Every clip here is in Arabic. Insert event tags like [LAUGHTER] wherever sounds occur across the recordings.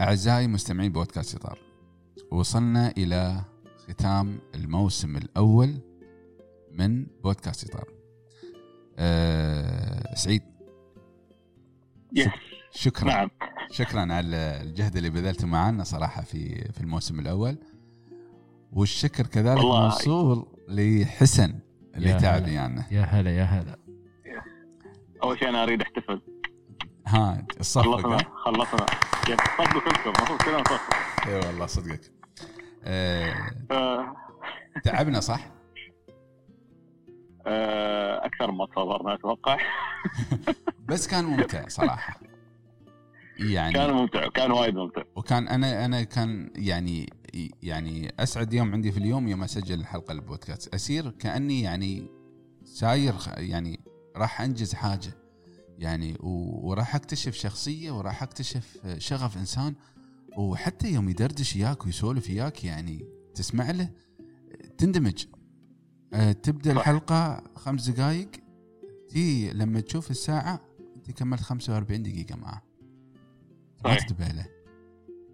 أعزائي مستمعين بودكاست إطار وصلنا إلى ختام الموسم الأول من بودكاست إطار. أه سعيد. يس شكرا. نعم. شكرا على الجهد اللي بذلته معنا صراحة في في الموسم الأول. والشكر كذلك. موصول لحسن اللي تعب. يعني يا هلا يا هلا. أول شيء أنا أريد أحتفل ها الصفقة خلصنا خلصنا. يس صدقوا كلكم المفروض كلنا نصفق إي والله صدقك. آه، تعبنا صح؟ آه، أكثر ما تصورنا أتوقع. [LAUGHS] بس كان ممتع صراحة. يعني كان ممتع كان وايد ممتع. وكان أنا أنا كان يعني يعني أسعد يوم عندي في اليوم يوم أسجل الحلقة البودكاست. أسير كأني يعني ساير يعني راح أنجز حاجة. يعني وراح أكتشف شخصية وراح أكتشف شغف إنسان وحتى يوم يدردش وياك ويسولف وياك يعني تسمع له تندمج. أه، تبدأ صح. الحلقة خمس دقائق تي لما تشوف الساعة انت كملت 45 دقيقة معه. ما. تنتبه له.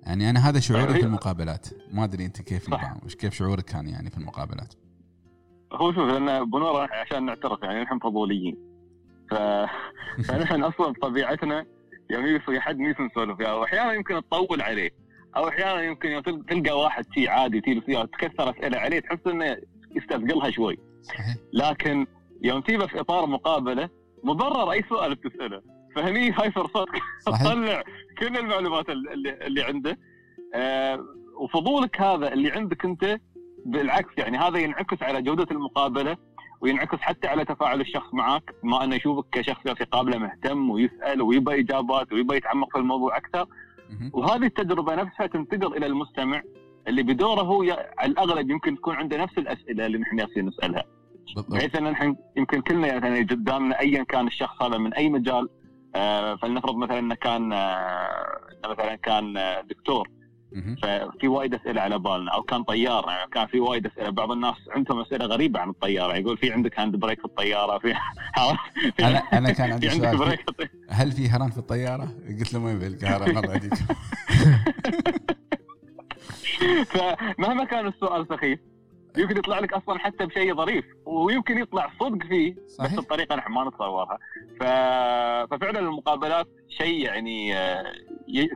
يعني أنا هذا شعوري. في المقابلات. ما أدري أنت كيف وش كيف شعورك كان يعني في المقابلات؟ هو شوف لأن بنورة عشان نعترف يعني نحن فضوليين. ف... فنحن أصلا بطبيعتنا يوم يجي حد نيجي نسولف وياه واحيانا يمكن تطول عليه أو أحيانا يمكن يوم تلقى واحد شي عادي تجلس وياه تكثر أسئلة عليه تحس إنه يستثقلها شوي. صحيح. لكن يوم تجيبه في إطار مقابلة مبرر أي سؤال بتسأله. فهني هاي فرصتك تطلع كل المعلومات اللي, اللي عنده. آه وفضولك هذا اللي عندك أنت بالعكس يعني هذا ينعكس على جودة المقابلة. وينعكس حتى على تفاعل الشخص معك بما انه يشوفك كشخص في قابله مهتم ويسأل ويبى إجابات ويبى يتعمق في الموضوع أكثر مهم. وهذه التجربة نفسها تنتقل إلى المستمع اللي بدوره هو على الأغلب يمكن تكون عنده نفس الأسئلة اللي نحن جالسين نسألها بالضبط بحيث أن نحن يمكن كلنا يعني قدامنا ايا كان الشخص هذا من أي مجال آه، فلنفرض مثلا إنه كان آه، مثلا كان آه، دكتور. ففي وايد أسئلة على بالنا أو كان طيار يعني كان في وايد أسئلة بعض الناس عندهم أسئلة غريبة عن الطيارة يعني يقول في عندك hand brake في الطيارة في [LAUGHS] أنا أنا كان عندي سؤال brake. هل في هرن في الطيارة؟ قلت له وين في القاهره مرة هذيك [LAUGHS] فمهما كان السؤال سخيف يمكن يطلع لك أصلا حتى بشيء ظريف ويمكن يطلع صدق فيه بس صحيح بطريقة نحن ما نتصورها ف... ففعلا المقابلات شيء يعني آه،.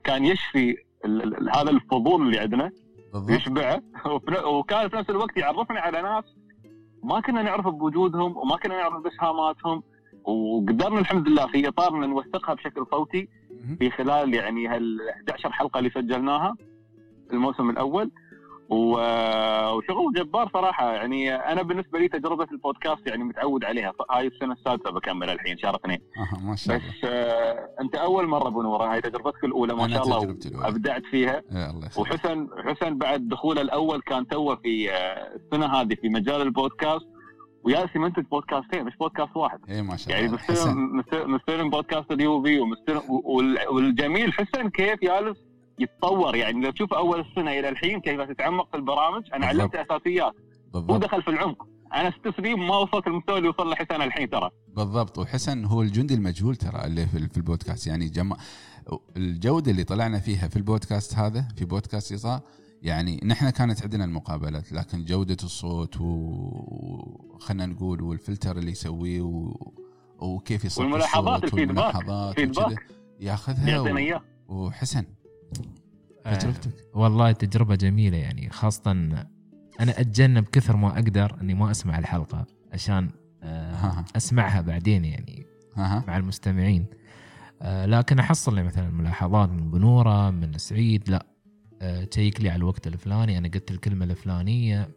كان يشفي هذا الفضول اللي عندنا يشبعه. [LAUGHS] وكان في نفس الوقت يعرفنا على ناس ما كنا نعرف بوجودهم وما كنا نعرف باسهاماتهم وقدرنا الحمد لله في إطارنا نوثقها بشكل صوتي. في خلال يعني هال 11 حلقة اللي سجلناها الموسم الأول. وشغل جبار صراحة يعني أنا بالنسبة لي تجربة البودكاست يعني متعود عليها. هاي السنة السادسة بكمل الحين شهر اثنين أها ما شاء بس الله. آه أنت أول مرة بنورة. هاي تجربتك الأولى ما شاء الله أبدعت فيها. يخليك. وحسن حسن بعد دخوله الأول كان توه في آه، السنة هذه في مجال البودكاست. ويا منتج بودكاستين مش بودكاست واحد. اي ما شاء يعني الله. حسن. مستلم- مستلم بودكاست اليو في ومستلم وال- والجميل حسن كيف جالس يتطور يعني. لو تشوف أول السنة إلى الحين كيف تتعمق في البرامج أنا بالضبط. علمت أساسيات. بالضبط. دخل في العمق. أنا ست سنين ما وصلت المستوى اللي وصل له حسن الحين ترى. بالضبط. وحسن هو الجندي المجهول ترى اللي في البودكاست. يعني جمع الجودة اللي طلعنا فيها في البودكاست هذا في بودكاست إصاء يعني نحن كانت عندنا المقابلات لكن جودة الصوت وخلنا نقول والفلتر اللي يسويه و... وكيف يصف والملاحظات، الفيدباك، والملاحظات ياخذها و... وحسن. تجربتك والله تجربة جميلة يعني خاصة أنا أتجنب كثر ما أقدر إني ما أسمع الحلقة عشان آه، ها أسمعها بعدين يعني مع المستمعين. آه، لكن أحصل لي مثلا ملاحظات من بنورة من سعيد لا. آه، تشيك لي على الوقت الفلاني أنا قلت الكلمة الفلانية.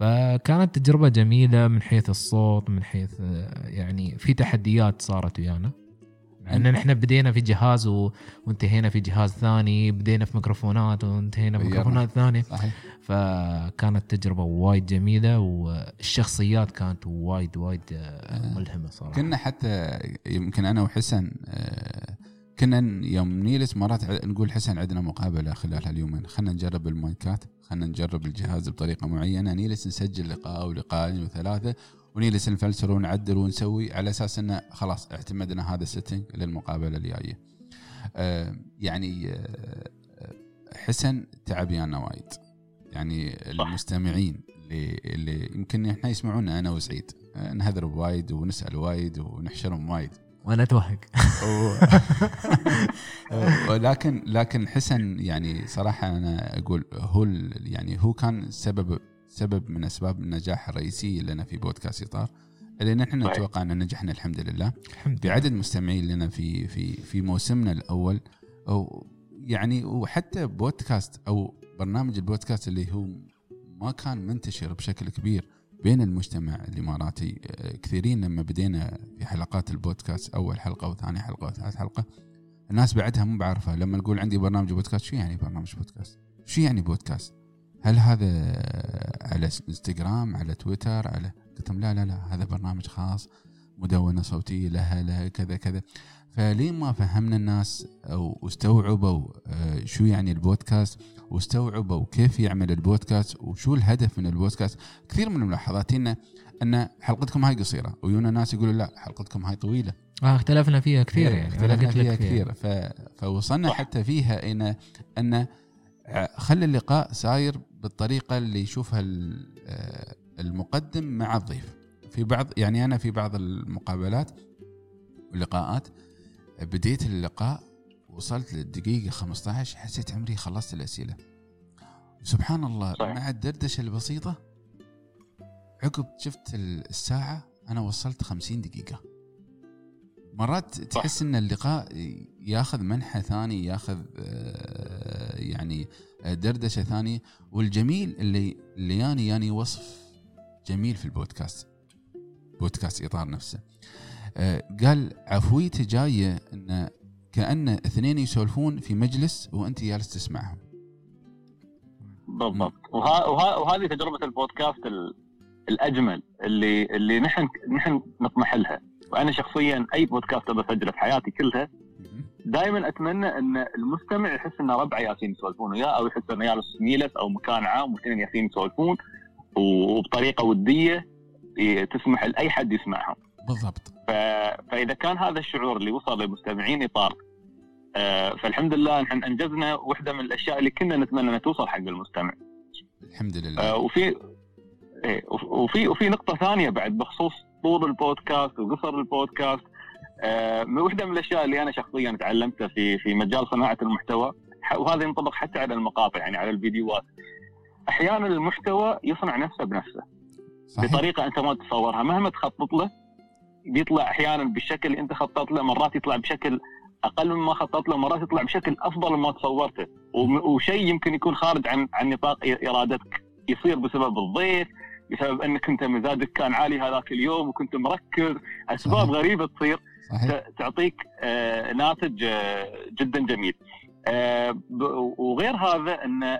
فكانت تجربة جميلة من حيث الصوت من حيث يعني في تحديات صارت ويانا. ان نحن بدينا في جهاز و... وانتهينا في جهاز ثاني بدينا في ميكروفونات وانتهينا في. ميكروفونات ثانية. صحيح. فكانت تجربة وايد جميلة والشخصيات كانت وايد وايد آه، ملهمة صراحة. كنا حتى يمكن أنا وحسن آه، كنا يوم نجلس مرات نقول حسن عندنا مقابلة خلال هاليومين. خلينا نجرب المايكات خلينا نجرب الجهاز بطريقة معينة. نجلس نسجل لقاء ولقاءين وثلاثة ونجلس نفلتر ونعدل ونسوي على أساس إنه خلاص اعتمدنا هذا ال setting للمقابلة الجاية. آه، يعني آه، حسن تعب ويانا وايد. يعني المستمعين اللي اللي يمكن إحنا يسمعونا أنا وسعيد. آه، نهذر بوايد ونسأل وايد ونحشرهم وايد. وأنا اتوهق ولكن لكن حسن يعني صراحة أنا أقول هو يعني هو كان سبب سبب من أسباب النجاح الرئيسيه لنا في بودكاست إطار اللي نحن صحيح. نتوقع ان نجحنا الحمد لله. الحمد لله. بعدد مستمعين لنا في في في موسمنا الأول أو يعني وحتى بودكاست أو برنامج البودكاست اللي هو ما كان منتشر بشكل كبير بين المجتمع الإماراتي آه، كثيرين لما بدينا في حلقات البودكاست أول حلقة وثاني حلقة وثالث حلقة الناس بعدها مو بعرفها لما نقول عندي برنامج بودكاست شو يعني برنامج بودكاست؟ شو يعني بودكاست؟ هل هذا على إنستغرام على تويتر على قلت لهم لا لا لا هذا برنامج خاص مدونة صوتية لها لها كذا كذا فلين ما فهمنا الناس أو استوعبوا آه، شو يعني البودكاست؟ واستوعبوا كيف يعمل البودكاست؟ وشو الهدف من البودكاست؟ كثير من الملاحظات إن أن حلقتكم هاي قصيرة ويونا ناس يقولوا لا حلقتكم هاي طويلة. آه اختلفنا فيها كثير يعني انا اختلفنا فيها كثير ف... فوصلنا. حتى فيها إن أن خلي اللقاء ساير بالطريقة اللي يشوفها آه، المقدم مع الضيف. في بعض يعني أنا في بعض المقابلات واللقاءات بديت اللقاء وصلت للدقيقة 15 حسيت عمري خلصت الأسئلة. سبحان الله صحيح. مع الدردشة البسيطة عقب شفت الساعة أنا وصلت 50 دقيقة. مرات تحس إن اللقاء ياخذ منحى ثاني ياخذ آه، يعني دردشة ثانية. والجميل اللي اللي ياني ياني وصف جميل في البودكاست بودكاست إطار نفسه. قال عفويته جاية إن كأن اثنين يسولفون في مجلس وأنت جالس تسمعهم. بالضبط. وها وها وهذه تجربة البودكاست ال- الأجمل اللي اللي نحن نحن نطمح لها. وأنا شخصيا أي بودكاست ابى أسجله في حياتي كلها دائما أتمنى إن المستمع يحس إنه ربعه ياسين يسولفون وياه أو يحس إنه جالس ميلس أو مكان عام واثنين ياسين يسولفون وبطريقة ودية تسمح لأي حد يسمعهم. بالضبط. ف... فإذا كان هذا الشعور اللي وصل للمستمعين اطار آه، فالحمد لله نحن أنجزنا واحدة من الأشياء اللي كنا نتمنى انها توصل حق المستمع. الحمد آه، لله وفي إيه، وف- وفي وفي نقطة ثانية بعد بخصوص طول البودكاست وقصر البودكاست آه، من واحدة من الأشياء اللي أنا شخصيا تعلمتها في في مجال صناعة المحتوى وهذا ينطبق حتى على المقاطع يعني على الفيديوهات. أحيانا المحتوى يصنع نفسه بنفسه صحيح. بطريقة أنت ما تتصورها مهما تخطط له بيطلع أحيانا بالشكل اللي أنت خططت له مرات يطلع بشكل أقل مما خططت له مرات يطلع بشكل أفضل مما تصورته. وشيء يمكن يكون خارج عن عن نطاق إرادتك. يصير بسبب الضيف بسبب أنك أنت مزاجك كان عالي هذاك اليوم وكنت مركز. أسباب صحيح. غريبة تصير صحيح. تعطيك آه، ناتج آه، جدا جميل. آه، وغير هذا إن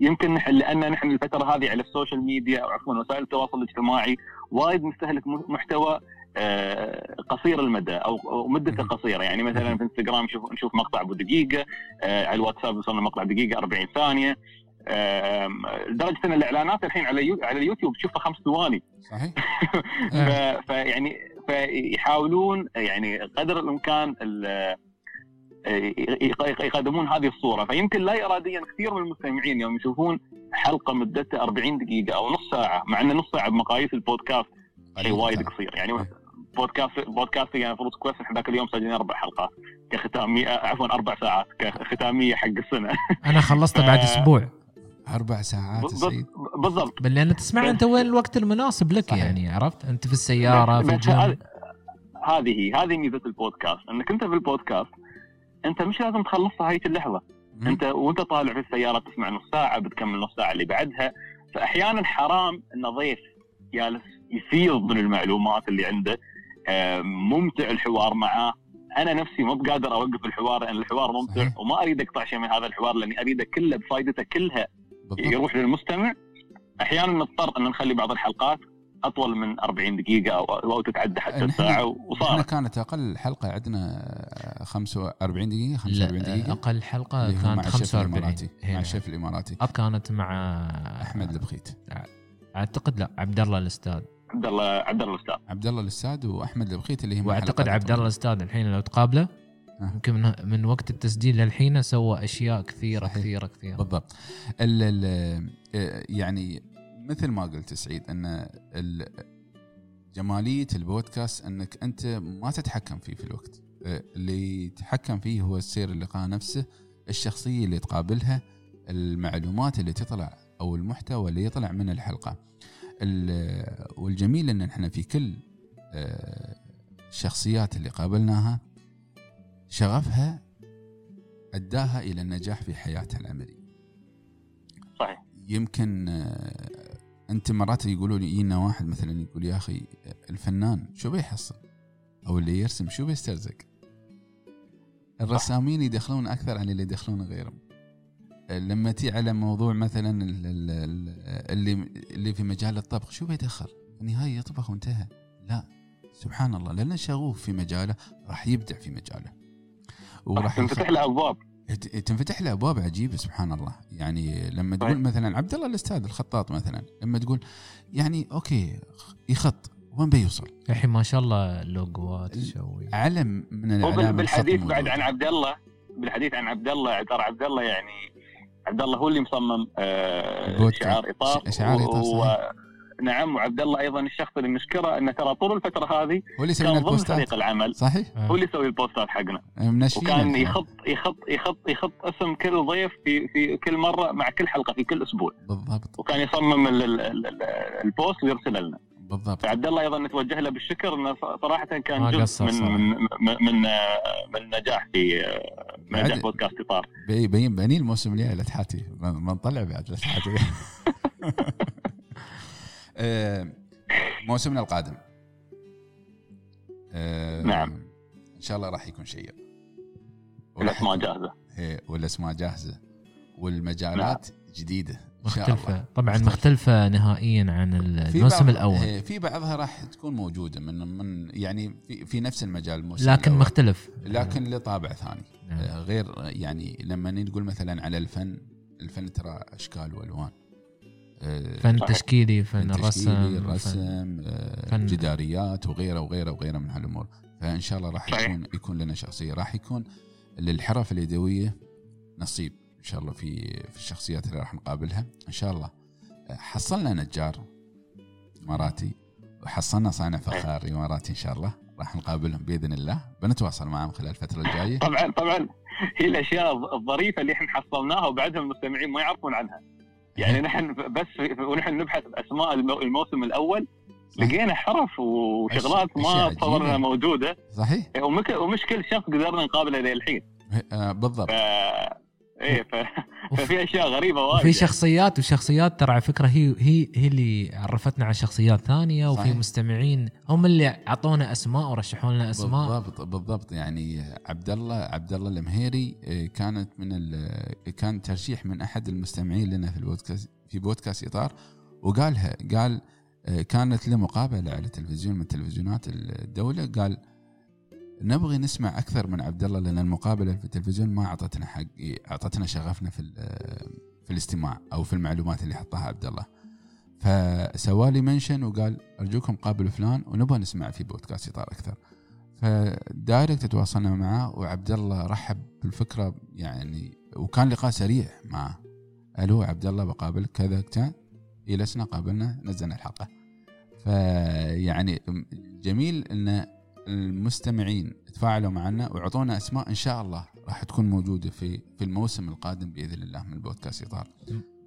يمكن لأن نحن الفترة هذه على ال social media أو عفوا وسائل التواصل الاجتماعي وايد نستهلك محتوى آه، قصير المدى أو مدته. قصيرة. يعني مثلا في إنستغرام نشوف نشوف مقطع أبو دقيقة آه، على الواتساب وصلنا مقطع دقيقة 40 ثانية. لدرجة إن الإعلانات الحين على على اليوتيوب تشوفها خمس ثواني. صحيح. [LAUGHS] فيعني فيحاولون يعني قدر الإمكان يقدمون هذه الصورة. فيمكن لا اراديا كثير من المستمعين يوم يشوفون حلقة مدتها 40 دقيقة أو نص ساعة مع ان نص ساعة بمقاييس البودكاست شيء وايد قصير. يعني. بودكاست بودكاست يعني المفروض كويس إحنا ذاك اليوم سجلنا أربع حلقات. كختاميه عفوا أربع ساعات. كختامية حق السنة. [LAUGHS] أنا خلصته بعد أسبوع. أربع ساعات سعيد بالضبط. بل لأن تسمع أنت وين الوقت المناسب لك صحيح. يعني عرفت؟ أنت في السيارة بس- في الجيم هذه- هذه هي هذه ميزة البودكاست. إنك أنت في البودكاست انت مش لازم تخلصها هاي اللحظة. مم. انت وانت طالع في السيارة تسمع نص ساعة بتكمل نص ساعة اللي بعدها. فأحيانا حرام إن ضيف جالس يفيض من المعلومات اللي عنده. ممتع الحوار معاه. أنا نفسي مو بقادر أوقف الحوار لأن الحوار ممتع صحيح. وما أريد أقطع شيء من هذا الحوار لأني اريده كله بفائدته كلها بالضبط. يروح للمستمع. أحيانا نضطر إن نخلي بعض الحلقات أطول من 40 دقيقة أو, أو تتعدى حتى الساعة إحنا وصارت كانت أقل حلقة عندنا 45 دقيقة 45 لا دقيقة. أقل حلقة مع كانت الشيف 45 الإماراتي مع. الشيف الإماراتي. كانت مع أحمد البخيت. أعتقد لا عبد الله الأستاذ. عبد الله عبد الله الأستاذ. عبد الله الأستاذ وأحمد البخيت اللي هم وأعتقد عبد الله الأستاذ الحين لو تقابله آه. يمكن من, من وقت التسجيل للحين سوى أشياء كثيرة صحيح. كثيرة كثيرة. بالضبط. ال ال آه، يعني مثل ما قلت سعيد إن ال- جمالية البودكاست إنك أنت ما تتحكم فيه في الوقت. اللي يتحكم فيه هو السير اللقاء نفسه الشخصية اللي تقابلها المعلومات اللي تطلع أو المحتوى اللي يطلع من الحلقة. ال- والجميل إن إحنا في كل الشخصيات اللي قابلناها شغفها أداها إلى النجاح في حياتها العملية. صحيح. يمكن أنت مرات يقولوا لي يجينا واحد مثلا يقول يا أخي الفنان شو بيحصل؟ أو اللي يرسم شو بيسترزق؟ الرسامين يدخلون أكثر عن اللي يدخلون غيرهم. لما تي على موضوع مثلا ال- ال- ال- اللي اللي في مجال الطبخ شو بيدخل؟ النهايه يطبخ وانتهى. لا سبحان الله لأنه شغوف في مجاله راح يبدع في مجاله. وراح تنفتح له أبواب تنفتح له أبواب عجيبة سبحان الله يعني لما تقول. مثلا عبد الله الأستاذ الخطاط مثلا لما تقول يعني أوكي يخط وين بيوصل؟ الحين ما شاء الله لوجوات يسوي علم من الإعلام بالحديث. بعد عن عبد الله بالحديث عن عبد الله ترى عبد الله يعني عبد الله هو اللي مصمم آه،. شعار إطار شعار إطار، و- صحيح. نعم وعبد الله أيضا الشخص اللي نشكره إنه ترى طول الفترة هذه هو اللي يسوي لنا كان ضمن البوستات. فريق العمل. صحيح. هو اللي يسوي البوستات حقنا. وكان. يحط يحط يحط يحط اسم كل ضيف في في كل مرة مع كل حلقة في كل أسبوع. بالضبط. وكان يصمم ال- ال- ال- ال- ال post ويرسله لنا. بالضبط. فعبد الله أيضا نتوجه له بالشكر إنه صراحة كان جزء من. من من من, من نجاح في من نجاح بودكاست إطار. بي- بين بني الموسم الجاي لا تحاتي ما ما نطلع بعد لا تحاتي آه، [LAUGHS] موسمنا القادم. آه، نعم. إن شاء الله راح يكون شيق. الأسماء جاهزة. إيه، والأسماء جاهزة. والمجالات جديدة إن شاء مختلفة. الله طبعا مختلفة. مختلفة نهائيا عن الموسم الأول. إيه، في بعضها راح تكون موجودة من من يعني في, في نفس المجال الموسم لكن الأول. مختلف. لكن لطابع ثاني. نعم. آه، غير يعني لما نقول مثلا على الفن الفن ترى أشكال وألوان. آه، فن صحيح. تشكيلي فن فن الرسم تشكيلي فن- الرسم آه، فن- جداريات وغيره وغيره وغيره من هالأمور. فإن شاء الله راح. يكون يكون لنا شخصية. راح يكون للحرف اليدوية نصيب إن شاء الله في في الشخصيات اللي راح نقابلها. إن شاء الله. آه، حصلنا نجار إماراتي وحصلنا صانع فخار إماراتي إن شاء الله. راح نقابلهم بإذن الله. بنتواصل معهم خلال الفترة الجاية. طبعا طبعا. هي الأشياء الظريفة اللي إحنا حصلناها وبعدها المستمعين ما يعرفون عنها. يعني نحن بس ونحن نبحث بأسماء المو- الموسم الأول. لقينا حرف وشغلات ما. تصورنا موجودة صحيح ومش كل شخص قدرنا نقابله للحين آه، بالضبط ف إيه ف... [LAUGHS] ففي أشياء غريبة وايد وفي يعني. شخصيات وشخصيات ترى على فكرة هي هي هي اللي عرفتنا على شخصيات ثانية وفي صحيح. مستمعين هم اللي أعطونا أسماء ورشحوا لنا أسماء بالضبط بالضبط يعني عبد الله عبد الله المهيري آه، كانت من ال- كان ترشيح من أحد المستمعين لنا في البودكاست في بودكاست إطار وقالها قال آه، كانت له مقابله على تلفزيون من تلفزيونات الدولة قال نبغي نسمع أكثر من عبد الله لأن المقابلة في التلفزيون ما أعطتنا حق أعطتنا شغفنا في في الاستماع أو في المعلومات اللي حطها عبد الله. فسوالي منشن وقال أرجوكم قابلوا فلان ونبغى نسمع في بودكاست اطار أكثر. فدايركت تواصلنا معه وعبد الله رحب بالفكرة يعني وكان لقاء سريع معه ألو عبد الله بقابلك كذا كذا. جلسنا قابلنا نزلنا الحلقة. فيعني جميل إن المستمعين تفاعلوا معنا وأعطونا أسماء إن شاء الله راح تكون موجودة في في الموسم القادم بإذن الله من بودكاست اطار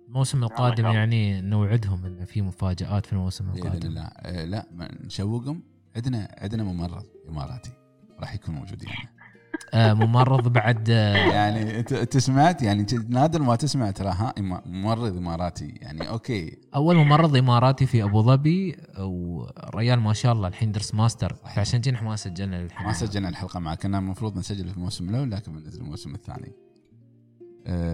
الموسم القادم. يعني نوعدهم انه في مفاجآت في الموسم بإذن القادم. الله. آه لا نشوقهم. عندنا عندنا ممرض إماراتي راح يكون موجود يعني. آه ممرض بعد آه يعني انت سمعت يعني نادر ما تسمع ترى ها؟ ممرض إماراتي يعني okay. أول ممرض إماراتي في أبو ظبي وريال ما شاء الله الحين درس ماستر. فعشان كذا ما سجلنا للحين ما سجلنا الحلقة معه كنا المفروض نسجل في الموسم الأول لكن بننزل الموسم الثاني.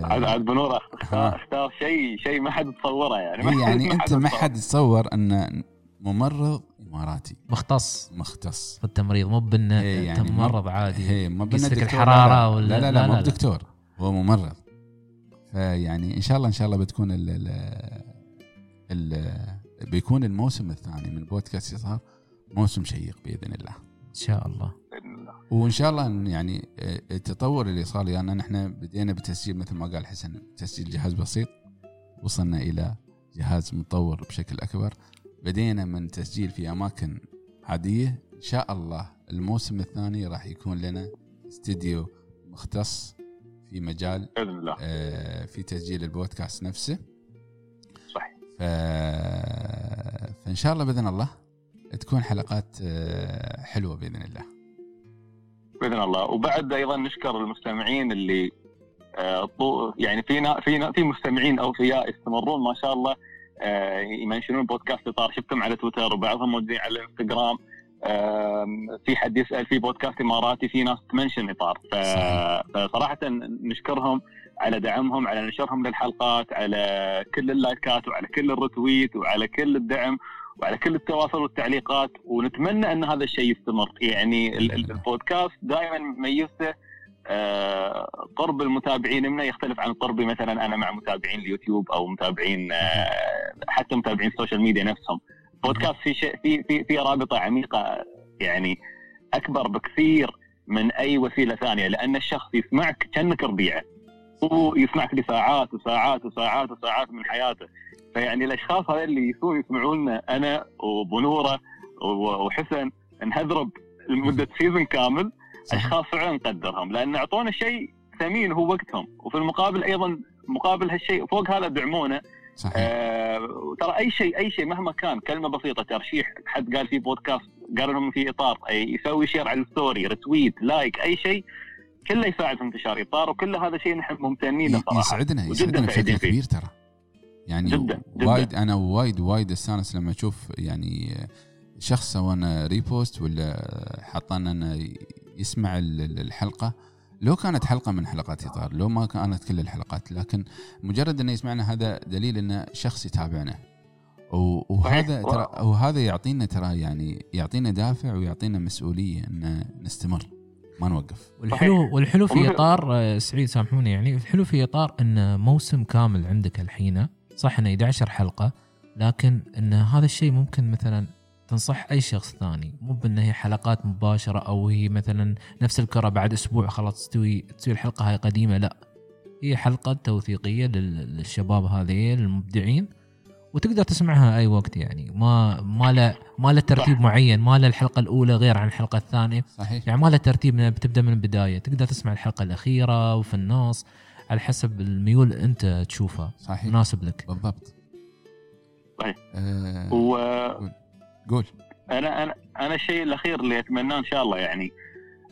عاد آه عاد بو نورة ها. اختار شيء شيء ما حد تصوره يعني. [LAUGHS] هي يعني أنت ما تصور. حد يتصور أن ممرض اماراتي مختص. مختص. في التمريض مو بإنه أنت يعني ممرض عادي. هي ما يقيس بنا لك دكتور، الحرارة لا لا, ولا- لا, لا, لا، لا, لا، مو لا. دكتور هو ممرض. فيعني إن شاء الله إن شاء الله بتكون ال ال ال بيكون الموسم الثاني من بودكاست يظهر موسم شيق بإذن الله. إن شاء الله. وإن شاء الله يعني التطور اللي صار لنا يعني نحن بدينا بتسجيل مثل ما قال حسن تسجيل جهاز بسيط. وصلنا إلى جهاز متطور بشكل أكبر. بدينا من تسجيل في أماكن عادية. إن شاء الله الموسم الثاني راح يكون لنا استديو مختص في مجال بإذن الله. آه، في تسجيل البودكاست نفسه. صحيح. ف... فإن شاء الله بإذن الله تكون حلقات آه، حلوة بإذن الله. بإذن الله. وبعد أيضا نشكر المستمعين اللي آه، يعني في نا- في مستمعين اوفياء يستمرون ما شاء الله. يمنشنون بودكاست إطار. شفتهم على تويتر وبعضهم موجودين على الانستغرام في حد يسأل في بودكاست إماراتي في ناس تمنشن إطار. فصراحة نشكرهم على دعمهم على نشرهم للحلقات على كل اللايكات وعلى كل ال retweet وعلى كل الدعم وعلى كل التواصل والتعليقات. ونتمنى أن هذا الشيء يستمر. يعني ال- ال- البودكاست دائما ميزته آه، قرب المتابعين منا يختلف عن قربي مثلا أنا مع متابعين اليوتيوب أو متابعين آه، حتى متابعين ال social media نفسهم. بودكاست في شيء في في في رابطة عميقة يعني أكبر بكثير من أي وسيلة ثانية لأن الشخص يسمعك كأنك ربيعه. هو يسمعك لساعات وساعات وساعات وساعات من حياته. فيعني الأشخاص هذول اللي يسووا يسمعونا أنا وبو نورة وحسن نهذرب لمدة season كامل. اشخاص فعلا نقدرهم لأن أعطونا شيء ثمين هو وقتهم. وفي المقابل أيضا مقابل هالشيء فوق هذا دعمونا. صحيح. آه ترى أي شيء أي شيء مهما كان كلمة بسيطة ترشيح حد قال في بودكاست قال لهم في إطار أي يسوي share على ال story retweet like أي شيء كله يساعد في انتشار إطار وكل هذا شيء نحن ممتنين له صراحة. يسعدنا يسعدنا بشكل. كبير ترى. يعني جداً، جداً. وايد أنا وايد وايد أستانس لما أشوف يعني شخص سوانا ريبوست ولا حطنا انه يسمع ال- ال- الحلقة. لو كانت حلقة من حلقات إطار لو ما كانت كل الحلقات لكن مجرد إنه يسمعنا هذا دليل إنه شخص يتابعنا. و- وهذا. ترى وهذا يعطينا ترى يعني يعطينا دافع ويعطينا مسؤولية إن نستمر. ما نوقف. والحلو والحلو في إطار آه، سعيد سامحوني يعني الحلو في إطار إن موسم كامل عندك الحين صح إنه 11 حلقة لكن إن هذا الشيء ممكن مثلا تنصح أي شخص ثاني مو بان هي حلقات مباشرة أو هي مثلا نفس الكرة بعد أسبوع خلاص تستوي تستوي الحلقة هاي قديمة لا. هي حلقة توثيقية لل- للشباب هذيل المبدعين وتقدر تسمعها أي وقت يعني. ما ما له ما له ترتيب. معين ما له الحلقة الأولى غير عن الحلقة الثانية. صحيح. يعني ما له ترتيب بتبدأ من البداية. تقدر تسمع الحلقة الأخيرة وفي النص على حسب الميول أنت تشوفها. صحيح. مناسب لك. بالضبط. صحيح. آه وأنا قول. أنا أنا الشيء الأخير اللي أتمناه إن شاء الله يعني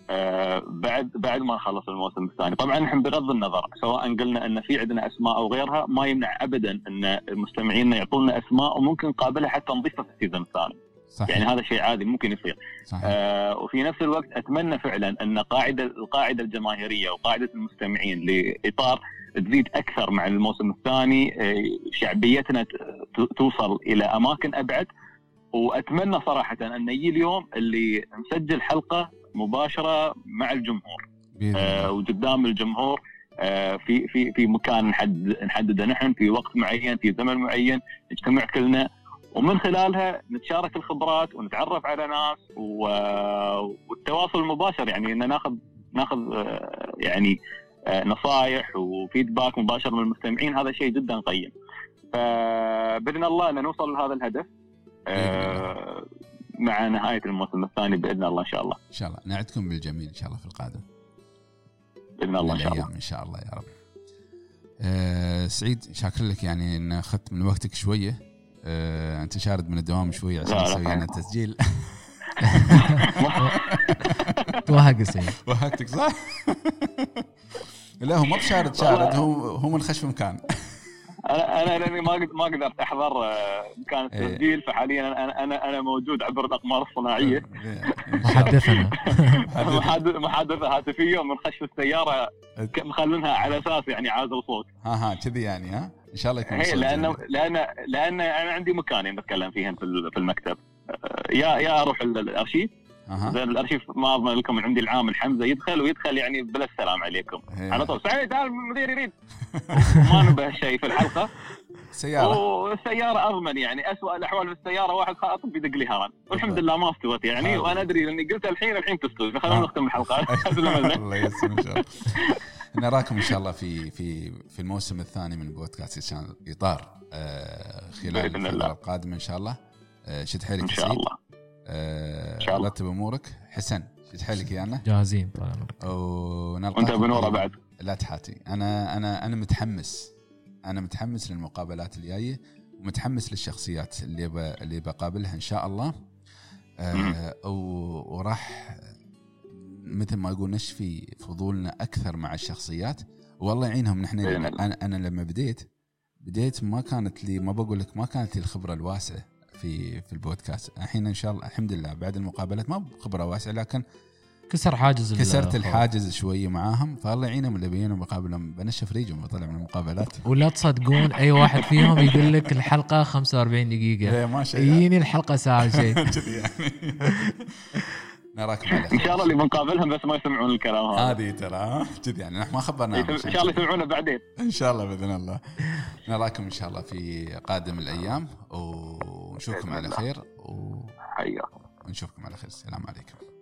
آه بعد بعد ما نخلص الموسم الثاني. طبعا نحن بغض النظر سواء قلنا إن في عندنا أسماء أو غيرها ما يمنع ابدا إن المستمعين يعطونا أسماء وممكن نقابلها حتى نضيفها في السيزون الثاني. صحيح. يعني هذا شيء عادي ممكن يصير. صحيح. آه وفي نفس الوقت أتمنى فعلا إن قاعدة القاعدة الجماهيرية وقاعدة المستمعين لإطار تزيد أكثر مع الموسم الثاني آه شعبيتنا توصل إلى أماكن أبعد وأتمنى صراحة أن يجي اليوم اللي نسجل حلقة مباشرة مع الجمهور آه. وقدام الجمهور آه في في في مكان نحدد نحدده نحن في وقت معين في زمن معين نجتمع كلنا ومن خلالها نتشارك الخبرات ونتعرف على ناس و- والتواصل المباشر يعني ان ناخذ ناخذ آه، يعني آه، نصائح وفيدباك مباشر من المستمعين هذا شيء جدا قيم. فبإذن الله إن نوصل لهذا الهدف آه، مع نهاية الموسم الثاني بإذن الله إن شاء الله. إن شاء الله. نعدكم بالجميل إن شاء الله في القادم. بإذن الله إن شاء الله. الأيام إن شاء الله يا رب. آه سعيد شاكر لك يعني إن أخذت من وقتك شوية. آه أنت شارد من الدوام شوية عشان تسوي لنا. التسجيل [LAUGHS] توهق سعيد. [LAUGHS] وهكتك صح؟ [LAUGHS] لا هو ما بشارد شارد. هو هو منخش في مكان. أنا أنا لاني ما ما قدرت أحضر آه، مكان إيه. التسجيل فحاليا أنا أنا أنا موجود عبر الأقمار الصناعية. [LAUGHS] محدثنا [LAUGHS] محادث- محادثة هاتفية ومنخش في السيارة مخلينها على أساس يعني عازل صوت ها ها كذي يعني ها إن شاء الله يكون هي الصوت لأنه جميل. لأن لأن أنا عندي مكانين بتكلم فيهم في ال- في المكتب آه، يا يا أروح ال- الأرشيف أها. زين الأرشيف ما أضمن لكم عندي العامل حمزه يدخل ويدخل يعني بلا السلام عليكم. هي. على طول. سعيد تعال المدير يريد. [LAUGHS] وما نبه شيء في الحلقة. سيارة. والسيارة أضمن يعني اسوء الأحوال في السيارة واحد خاطب بيدق لي هرن والحمد لله ما استوت يعني هذا. وأنا أدري لاني قلت الحين الحين تستوي آه. فخلونا نختم الحلقة. [LAUGHS] الله يسلمك إن شاء الله. نراكم إن شاء الله في في في الموسم الثاني من بودكاست إطار آه، خلال الله. القادمة إن شاء الله. آه، شد حيلك آه، إن شاء الله. رتب أمورك. حسن شد حيلك يانا جاهزين طال عمرك. ونلقاكم وانت بنوره. بعد. لا تحاتي. أنا أنا أنا متحمس. أنا متحمس للمقابلات الجاية ومتحمس للشخصيات اللي ب... اللي بقابلها إن شاء الله. آه و- وراح مثل ما أقول نشفي فضولنا أكثر مع الشخصيات. والله يعينهم. نحن. أنا أنا لما بديت بديت ما كانت لي ما بقول لك ما كانت لي الخبرة الواسعة. في في البودكاست. الحين إن شاء الله الحمد لله بعد المقابلات ما بخبرة واسعة لكن كسر حاجز كسرت. الحاجز شوية معاهم فالله يعينهم اللي بيجون بقابلهم بنشف ريجهم بطلع من المقابلات. ولا تصدقون أي واحد فيهم يقول لك الحلقة 45 دقيقة. إيه، ما شاء يجيني الحلقة ساعة شيء كذي [LAUGHS] يعني. [LAUGHS] نراكم على إن شاء الله اللي بنقابلهم بس ما يسمعون الكلام هذا. هذه ترى؟ كذي يعني نحن ما خبرناهم إن شاء الله يسمعونه بعدين. إن شاء الله بإذن الله. نراكم إن شاء الله في قادم الأيام ونشوفكم على. خير و- ونشوفكم على خير. السلام عليكم.